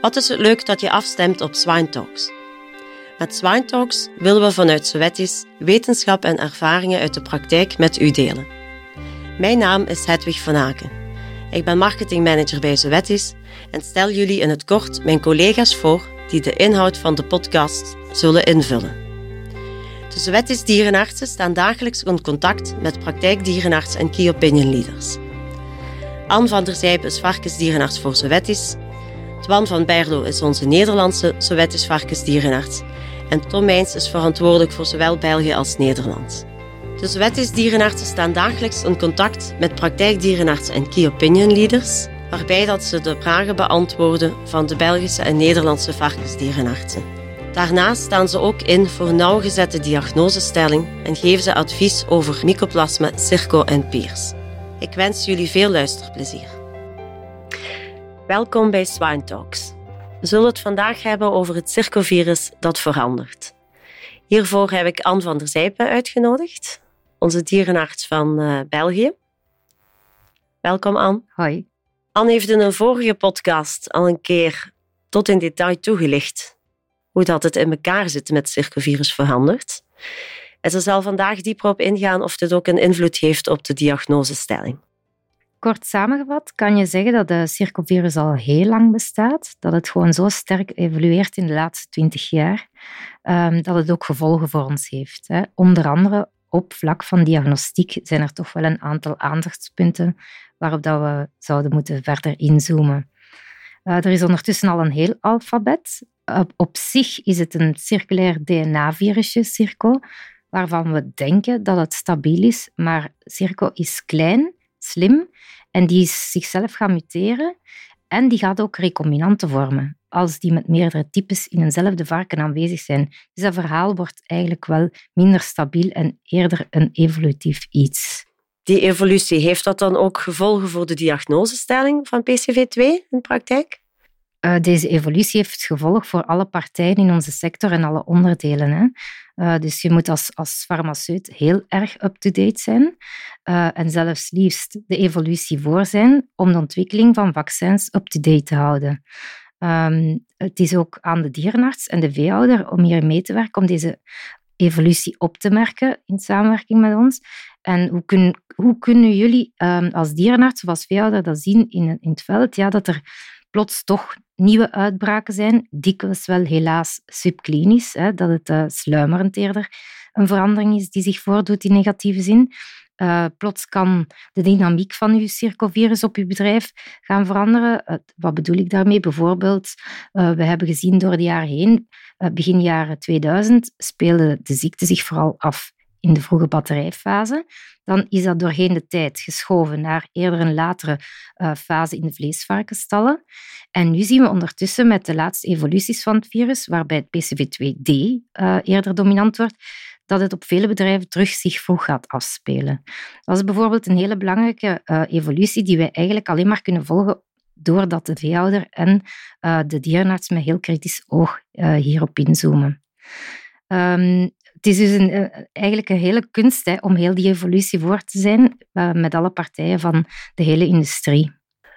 Wat is het leuk dat je afstemt op Swine Talks. Met Swine Talks willen we vanuit Sowettis wetenschap en ervaringen uit de praktijk met u delen. Mijn naam is Hedwig van Aken. Ik ben marketingmanager bij Sowettis en stel jullie in het kort mijn collega's voor die de inhoud van de podcast zullen invullen. De Sowettis dierenartsen staan dagelijks in contact met praktijkdierenarts en key opinion leaders. Anne van der Zijpe is varkensdierenarts voor Sowettis. Twan van Berlo is onze Nederlandse Sowettis varkensdierenarts. En Tom Meijns is verantwoordelijk voor zowel België als Nederland. De Sowettis dierenartsen staan dagelijks in contact met praktijkdierenartsen en key opinion leaders, waarbij dat ze de vragen beantwoorden van de Belgische en Nederlandse varkensdierenartsen. Daarnaast staan ze ook in voor nauwgezette diagnosestelling en geven ze advies over mycoplasma, circo en peers. Ik wens jullie veel luisterplezier. Welkom bij Swine Talks. We zullen het vandaag hebben over het circovirus dat verandert. Hiervoor heb ik Anne van der Zijpen uitgenodigd, onze dierenarts van uh, België. Welkom Anne. Hoi. Anne heeft in een vorige podcast al een keer tot in detail toegelicht hoe dat het in elkaar zit met circovirus verandert. En ze zal vandaag dieper op ingaan of dit ook een invloed heeft op de diagnosestelling. Kort samengevat kan je zeggen dat de circovirus al heel lang bestaat, dat het gewoon zo sterk evolueert in de laatste twintig jaar, ehm, dat het ook gevolgen voor ons heeft. Onder andere op vlak van diagnostiek zijn er toch wel een aantal aandachtspunten waarop dat we zouden moeten verder inzoomen. Uh, er is ondertussen al een heel alfabet. Op, op zich is het een circulair DNA-virusje, Circo, waarvan we denken dat het stabiel is, maar Circo is klein, slim en die is zichzelf gaan muteren en die gaat ook recombinanten vormen als die met meerdere types in eenzelfde varken aanwezig zijn. Dus dat verhaal wordt eigenlijk wel minder stabiel en eerder een evolutief iets. Die evolutie, heeft dat dan ook gevolgen voor de diagnosestelling van PCV2 in praktijk? Uh, deze evolutie heeft gevolg voor alle partijen in onze sector en alle onderdelen. Hè. Uh, dus je moet als, als farmaceut heel erg up-to-date zijn uh, en zelfs liefst de evolutie voor zijn om de ontwikkeling van vaccins up-to-date te houden. Um, het is ook aan de dierenarts en de veehouder om hier mee te werken, om deze evolutie op te merken in samenwerking met ons. En hoe, kun, hoe kunnen jullie um, als dierenarts of als veehouder dat zien in, in het veld? Ja, dat er plots toch nieuwe uitbraken zijn, dikwijls wel helaas subklinisch, hè, dat het uh, sluimerend eerder een verandering is die zich voordoet in negatieve zin. Uh, plots kan de dynamiek van uw circovirus op uw bedrijf gaan veranderen. Uh, wat bedoel ik daarmee? Bijvoorbeeld, we hebben gezien door de jaren heen, begin jaren 2000, speelde de ziekte zich vooral af in de vroege batterijfase, dan is dat doorheen de tijd geschoven naar eerder een latere uh, fase in de vleesvarkenstallen. En nu zien we ondertussen met de laatste evoluties van het virus, waarbij het PCV2D uh, eerder dominant wordt, dat het op vele bedrijven terug zich vroeg gaat afspelen. Dat is bijvoorbeeld een hele belangrijke uh, evolutie die wij eigenlijk alleen maar kunnen volgen doordat de veehouder en de dierenarts met heel kritisch oog hierop inzoomen. Um, het is dus een, eh, eigenlijk een hele kunst hè, om heel die evolutie voor te zijn uh, met alle partijen van de hele industrie.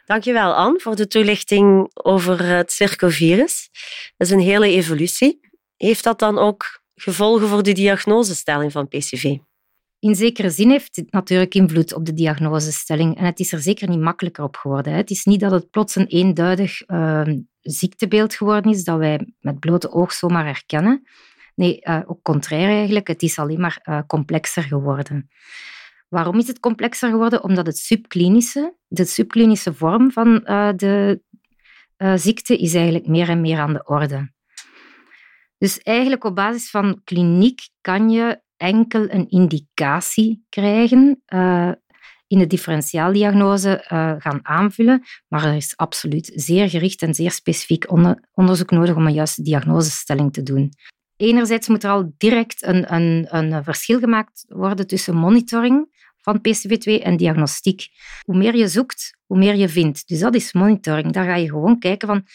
Dankjewel, Anne, voor de toelichting over het circovirus. Dat is een hele evolutie. Heeft dat dan ook gevolgen voor de diagnosestelling van PCV? In zekere zin heeft het natuurlijk invloed op de diagnosestelling. En het is er zeker niet makkelijker op geworden. Het is niet dat het plots een eenduidig uh, ziektebeeld geworden is dat wij met blote oog zomaar herkennen. Nee, uh, ook contrair eigenlijk. Het is alleen maar uh, complexer geworden. Waarom is het complexer geworden? Omdat het subklinische, de subklinische vorm van uh, de ziekte is eigenlijk meer en meer aan de orde. Dus eigenlijk op basis van kliniek kan je enkel een indicatie krijgen in de differentiaaldiagnose gaan aanvullen, maar er is absoluut zeer gericht en zeer specifiek onder onderzoek nodig om een juiste diagnosestelling te doen enerzijds moet er al direct een, een, een verschil gemaakt worden tussen monitoring van PCV2 en diagnostiek. Hoe meer je zoekt, hoe meer je vindt. Dus dat is monitoring. Daar ga je gewoon kijken van,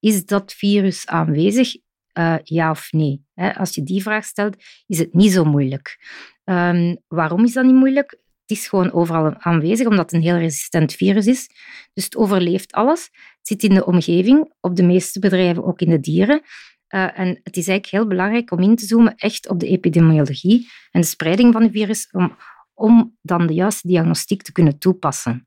is dat virus aanwezig? Uh, ja of nee? Als je die vraag stelt, is het niet zo moeilijk. Um, waarom is dat niet moeilijk? Het is gewoon overal aanwezig, omdat het een heel resistent virus is. Dus het overleeft alles. Het zit in de omgeving, op de meeste bedrijven ook in de dieren. Uh, en het is eigenlijk heel belangrijk om in te zoomen echt op de epidemiologie en de spreiding van het virus, om, om dan de juiste diagnostiek te kunnen toepassen.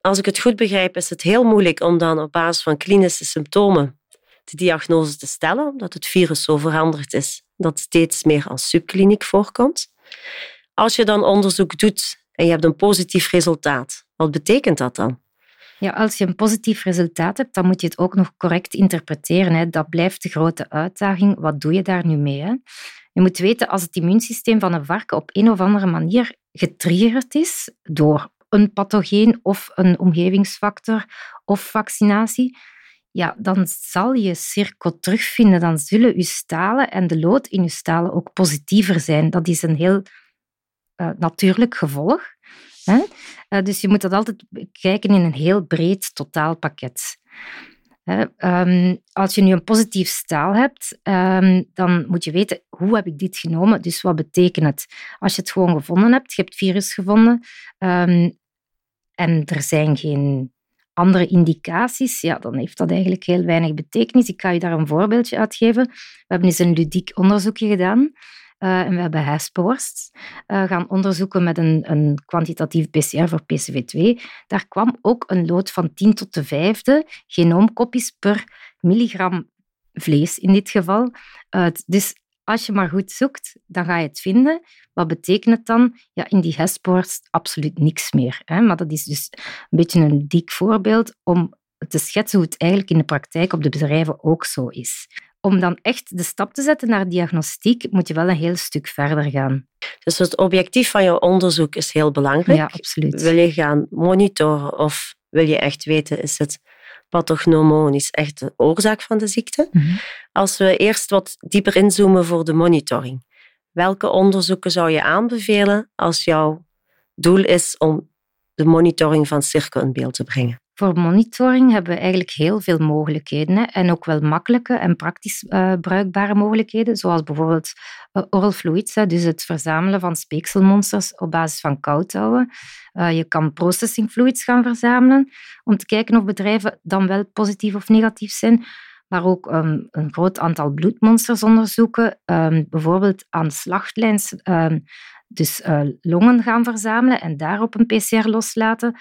Als ik het goed begrijp, is het heel moeilijk om dan op basis van klinische symptomen de diagnose te stellen, omdat het virus zo veranderd is dat het steeds meer als subkliniek voorkomt. Als je dan onderzoek doet en je hebt een positief resultaat, wat betekent dat dan? Ja, als je een positief resultaat hebt, dan moet je het ook nog correct interpreteren. Hè. Dat blijft de grote uitdaging. Wat doe je daar nu mee? Hè? Je moet weten, als het immuunsysteem van een varken op een of andere manier getriggerd is door een pathogeen of een omgevingsfactor of vaccinatie, ja, dan zal je cirkel terugvinden. Dan zullen je stalen en de lood in je stalen ook positiever zijn. Dat is een heel uh, natuurlijk gevolg. Hè? Uh, dus je moet dat altijd kijken in een heel breed totaalpakket. Um, als je nu een positief staal hebt, um, dan moet je weten hoe heb ik dit genomen, dus wat betekent het? Als je het gewoon gevonden hebt, je hebt virus gevonden um, en er zijn geen andere indicaties, ja, dan heeft dat eigenlijk heel weinig betekenis. Ik ga je daar een voorbeeldje uitgeven. We hebben eens een ludiek onderzoekje gedaan. Uh, en we hebben Hespeworst uh, gaan onderzoeken met een, een kwantitatief PCR voor PCV2. Daar kwam ook een lood van 10 tot de vijfde genoomkopies per milligram vlees in dit geval. Dus als je maar goed zoekt, dan ga je het vinden. Wat betekent het dan? Ja, in die Hespeworst absoluut niks meer. Hè? Maar dat is dus een beetje een dik voorbeeld om te schetsen hoe het eigenlijk in de praktijk op de bedrijven ook zo is om dan echt de stap te zetten naar diagnostiek, moet je wel een heel stuk verder gaan. Dus het objectief van je onderzoek is heel belangrijk. Ja, absoluut. Wil je gaan monitoren of wil je echt weten, is het pathognomonisch echt de oorzaak van de ziekte? Mhm. Als we eerst wat dieper inzoomen voor de monitoring. Welke onderzoeken zou je aanbevelen als jouw doel is om de monitoring van cirkel in beeld te brengen? Voor monitoring hebben we eigenlijk heel veel mogelijkheden. Hè. En ook wel makkelijke en praktisch uh, bruikbare mogelijkheden, zoals bijvoorbeeld uh, oral fluids, hè, dus het verzamelen van speekselmonsters op basis van koudhouden. Uh, je kan processing fluids gaan verzamelen om te kijken of bedrijven dan wel positief of negatief zijn maar ook um, een groot aantal bloedmonsters onderzoeken, um, bijvoorbeeld aan slachtlijns um, dus uh, longen gaan verzamelen en daarop een PCR loslaten.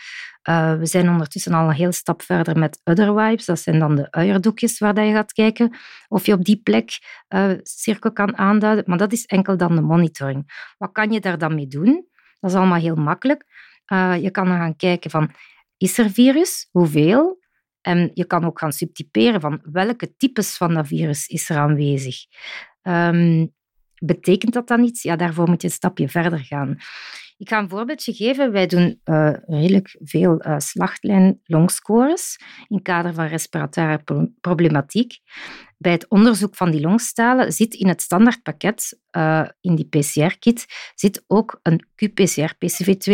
Uh, we zijn ondertussen al een heel stap verder met other wipes. Dat zijn dan de uierdoekjes waar je gaat kijken of je op die plek uh, cirkel kan aanduiden. Maar dat is enkel dan de monitoring. Wat kan je daar dan mee doen? Dat is allemaal heel makkelijk. je kan dan gaan kijken van, is er virus? Hoeveel? En je kan ook gaan subtyperen van welke types van dat virus is er aanwezig. Um, Betekent dat dan iets? Ja, daarvoor moet je een stapje verder gaan. Ik ga een voorbeeldje geven. Wij doen uh, redelijk veel uh, slachtlijn-longscores in kader van respiratoire problematiek. Bij het onderzoek van die longstalen zit in het standaardpakket, uh, in die PCR-kit, zit ook een qPCR-PCV2.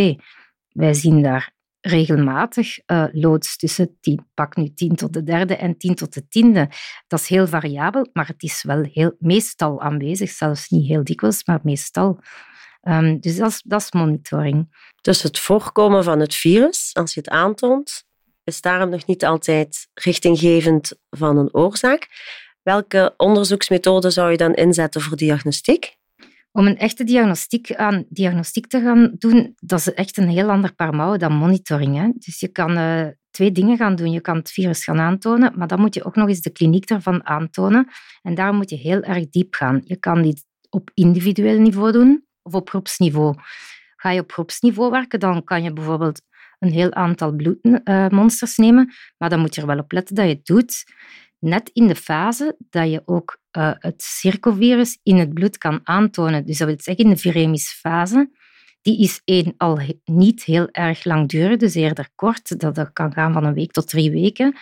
Wij zien daar regelmatig uh, loods tussen 10, pak nu 10 tot de derde en 10 tot de tiende. Dat is heel variabel, maar het is wel heel, meestal aanwezig, zelfs niet heel dikwijls, maar meestal. Um, dus dat is, dat is monitoring. Dus het voorkomen van het virus, als je het aantoont, is daarom nog niet altijd richtinggevend van een oorzaak. Welke onderzoeksmethode zou je dan inzetten voor diagnostiek? Om een echte diagnostiek, aan diagnostiek te gaan doen, dat is echt een heel ander paar mouwen dan monitoring. Hè. Dus je kan uh, twee dingen gaan doen. Je kan het virus gaan aantonen, maar dan moet je ook nog eens de kliniek ervan aantonen. En daar moet je heel erg diep gaan. Je kan dit op individueel niveau doen of op groepsniveau. Ga je op groepsniveau werken, dan kan je bijvoorbeeld een heel aantal bloedmonsters nemen, maar dan moet je er wel op letten dat je het doet net in de fase dat je ook uh, het circovirus in het bloed kan aantonen. Dus dat wil zeggen in de viremische fase. Die is één al niet heel erg langdurig, dus eerder kort. Dat, kan gaan van een week tot drie weken.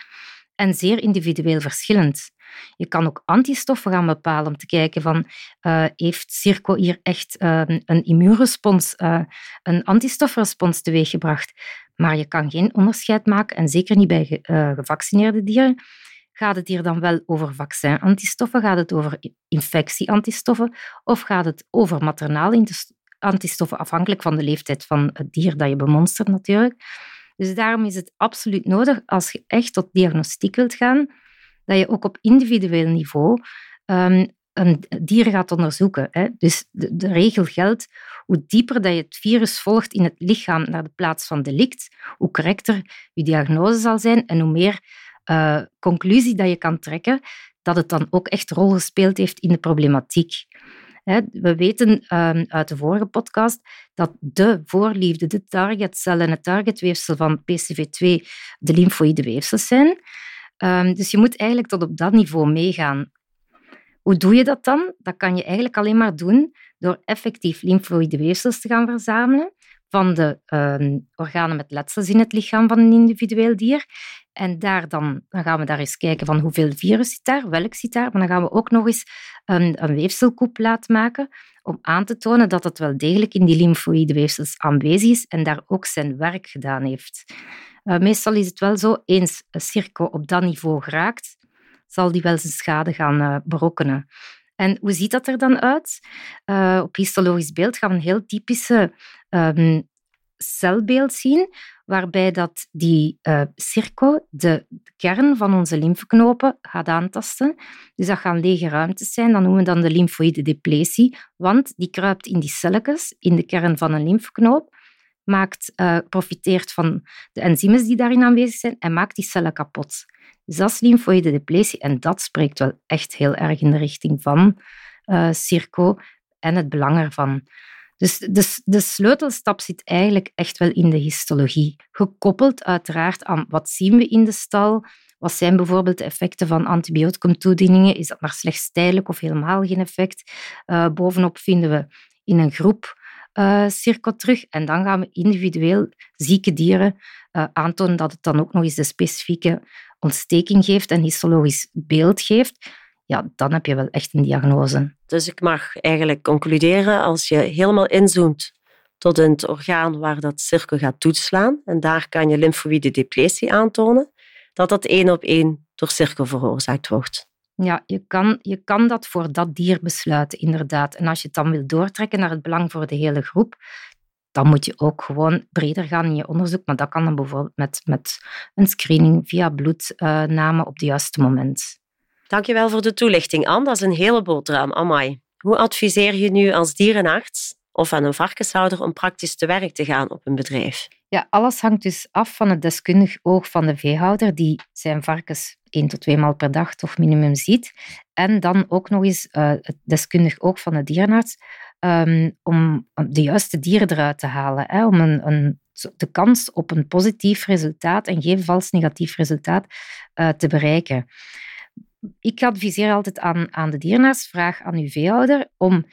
En zeer individueel verschillend. Je kan ook antistoffen gaan bepalen om te kijken van uh, heeft Circo hier echt uh, een immuunrespons, uh, een antistofrespons teweeggebracht. Maar je kan geen onderscheid maken, en zeker niet bij gevaccineerde dieren, Gaat het hier dan wel over vaccinantistoffen? Gaat het over infectieantistoffen? Of gaat het over maternaal antistoffen, afhankelijk van de leeftijd van het dier dat je bemonstert natuurlijk? Dus daarom is het absoluut nodig, als je echt tot diagnostiek wilt gaan, dat je ook op individueel niveau um, een dier gaat onderzoeken. Hè. Dus de, de, regel geldt, hoe dieper dat je het virus volgt in het lichaam naar de plaats van delict, hoe correcter je diagnose zal zijn en hoe meer uh, conclusie dat je kan trekken dat het dan ook echt rol gespeeld heeft in de problematiek. We weten ehm, uit de vorige podcast dat de voorliefde, de targetcel en het targetweefsel van PCV2 de lymfoïde weefsels zijn. Ehm, dus je moet eigenlijk tot op dat niveau meegaan. Hoe doe je dat dan? Dat kan je eigenlijk alleen maar doen door effectief lymfoïde weefsels te gaan verzamelen van de uh, organen met letsels in het lichaam van een individueel dier. En daar dan, gaan we daar eens kijken van hoeveel virus zit daar, welk zit daar. Maar dan gaan we ook nog eens een, een weefselkoep laten maken om aan te tonen dat het wel degelijk in die lymfoïde weefsels aanwezig is en daar ook zijn werk gedaan heeft. Uh, meestal is het wel zo, eens een circo op dat niveau geraakt, zal die wel zijn schade gaan uh, berokkenen. En hoe ziet dat er dan uit? Uh, op histologisch beeld gaan we een heel typische um, celbeeld zien, waarbij dat die uh, circo de kern van onze lymfeknopen gaat aantasten. Dus dat gaan lege ruimtes zijn, dat noemen we dan de lymfoïde depletie, want die kruipt in die celletjes, in de kern van een lymfeknoop, maakt, uh, profiteert van de enzymen die daarin aanwezig zijn en maakt die cellen kapot. Lymfoïde depletie en dat spreekt wel echt heel erg in de richting van uh, circo en het belang ervan. Dus de, de sleutelstap zit eigenlijk echt wel in de histologie. Gekoppeld uiteraard aan wat zien we in de stal, wat zijn bijvoorbeeld de effecten van antibioticumtoedieningen? Is dat maar slechts tijdelijk of helemaal geen effect? Uh, bovenop vinden we in een groep uh, circo terug en dan gaan we individueel zieke dieren uh, aantonen dat het dan ook nog eens de specifieke ontsteking geeft en histologisch beeld geeft ja, dan heb je wel echt een diagnose. Dus ik mag eigenlijk concluderen, als je helemaal inzoomt tot in het orgaan waar dat cirkel gaat toeslaan, en daar kan je lymfoïde depletie aantonen, dat dat één op één door cirkel veroorzaakt wordt. Ja, je kan, je kan dat voor dat dier besluiten, inderdaad. En als je het dan wil doortrekken naar het belang voor de hele groep, dan moet je ook gewoon breder gaan in je onderzoek. Maar dat kan dan bijvoorbeeld met, met een screening via bloednamen op het juiste moment. Dankjewel voor de toelichting, Anne. Dat is een hele boterham. Amai. Hoe adviseer je nu als dierenarts of aan een varkenshouder om praktisch te werk te gaan op een bedrijf? Ja, alles hangt dus af van het deskundig oog van de veehouder die zijn varkens één tot twee maal per dag toch minimum ziet. En dan ook nog eens uh, deskundig oog van de dierenarts um, om de juiste dieren eruit te halen. Hè, om een, een, de kans op een positief resultaat en geen vals negatief resultaat uh, te bereiken ik adviseer altijd aan, aan de dierenarts, vraag aan uw veehouder om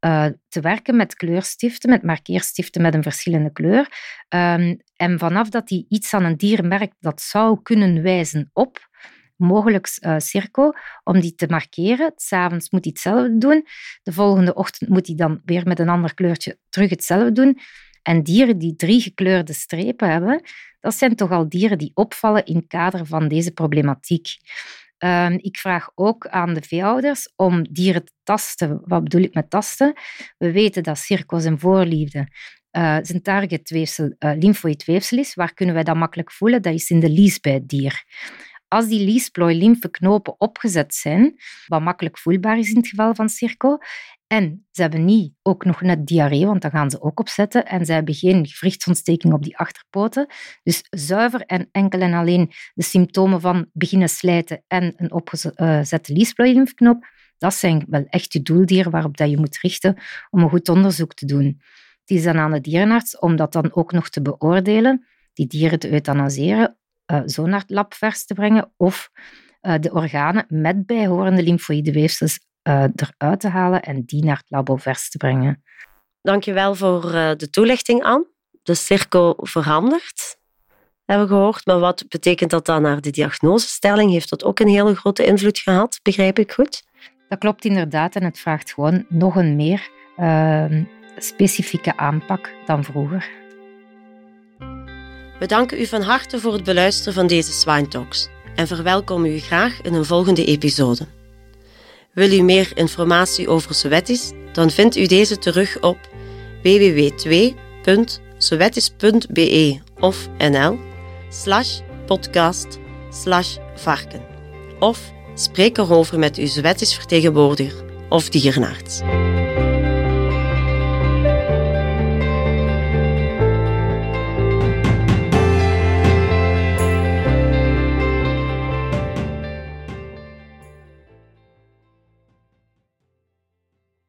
uh, te werken met kleurstiften, met markeerstiften met een verschillende kleur. Um, en vanaf dat hij iets aan een dier merkt dat zou kunnen wijzen op mogelijk uh, circo, om die te markeren. S'avonds moet hij hetzelfde doen. De volgende ochtend moet hij dan weer met een ander kleurtje terug hetzelfde doen. En dieren die drie gekleurde strepen hebben, dat zijn toch al dieren die opvallen in het kader van deze problematiek. Ehm, ik vraag ook aan de veehouders om dieren te tasten. Wat bedoel ik met tasten? We weten dat circos en voorliefde uh, zijn targetweefsel uh, lymfoïd weefsel is. Waar kunnen wij dat makkelijk voelen? Dat is in de lies bij het dier. Als die liesplooi lymfeknopen opgezet zijn, wat makkelijk voelbaar is in het geval van circo, en ze hebben niet ook nog net diarree, want dan gaan ze ook opzetten. En ze hebben geen gewrichtsontsteking op die achterpoten. Dus zuiver en enkel en alleen de symptomen van beginnen slijten en een opgezette liesplooilymfknop, dat zijn wel echt je doeldieren waarop dat je moet richten om een goed onderzoek te doen. Het is dan aan de dierenarts om dat dan ook nog te beoordelen, die dieren te euthanaseren, uh, zo naar het lab vers te brengen of uh, de organen met bijhorende lymfoïde weefsels uh, eruit te halen en die naar het labo vers te brengen. Dankjewel voor de toelichting, Anne. De cirkel verandert, hebben we gehoord. Maar wat betekent dat dan naar de diagnosestelling? Heeft dat ook een hele grote invloed gehad? Begrijp ik goed? Dat klopt inderdaad. En het vraagt gewoon nog een meer uh, specifieke aanpak dan vroeger. We danken u van harte voor het beluisteren van deze Swine Talks en verwelkomen u graag in een volgende episode. Wil u meer informatie over Sowettis? Dan vindt u deze terug op www.2.sowettis.be of nl slash podcast slash varken. Of spreek erover met uw Zwedisch vertegenwoordiger of dierenarts.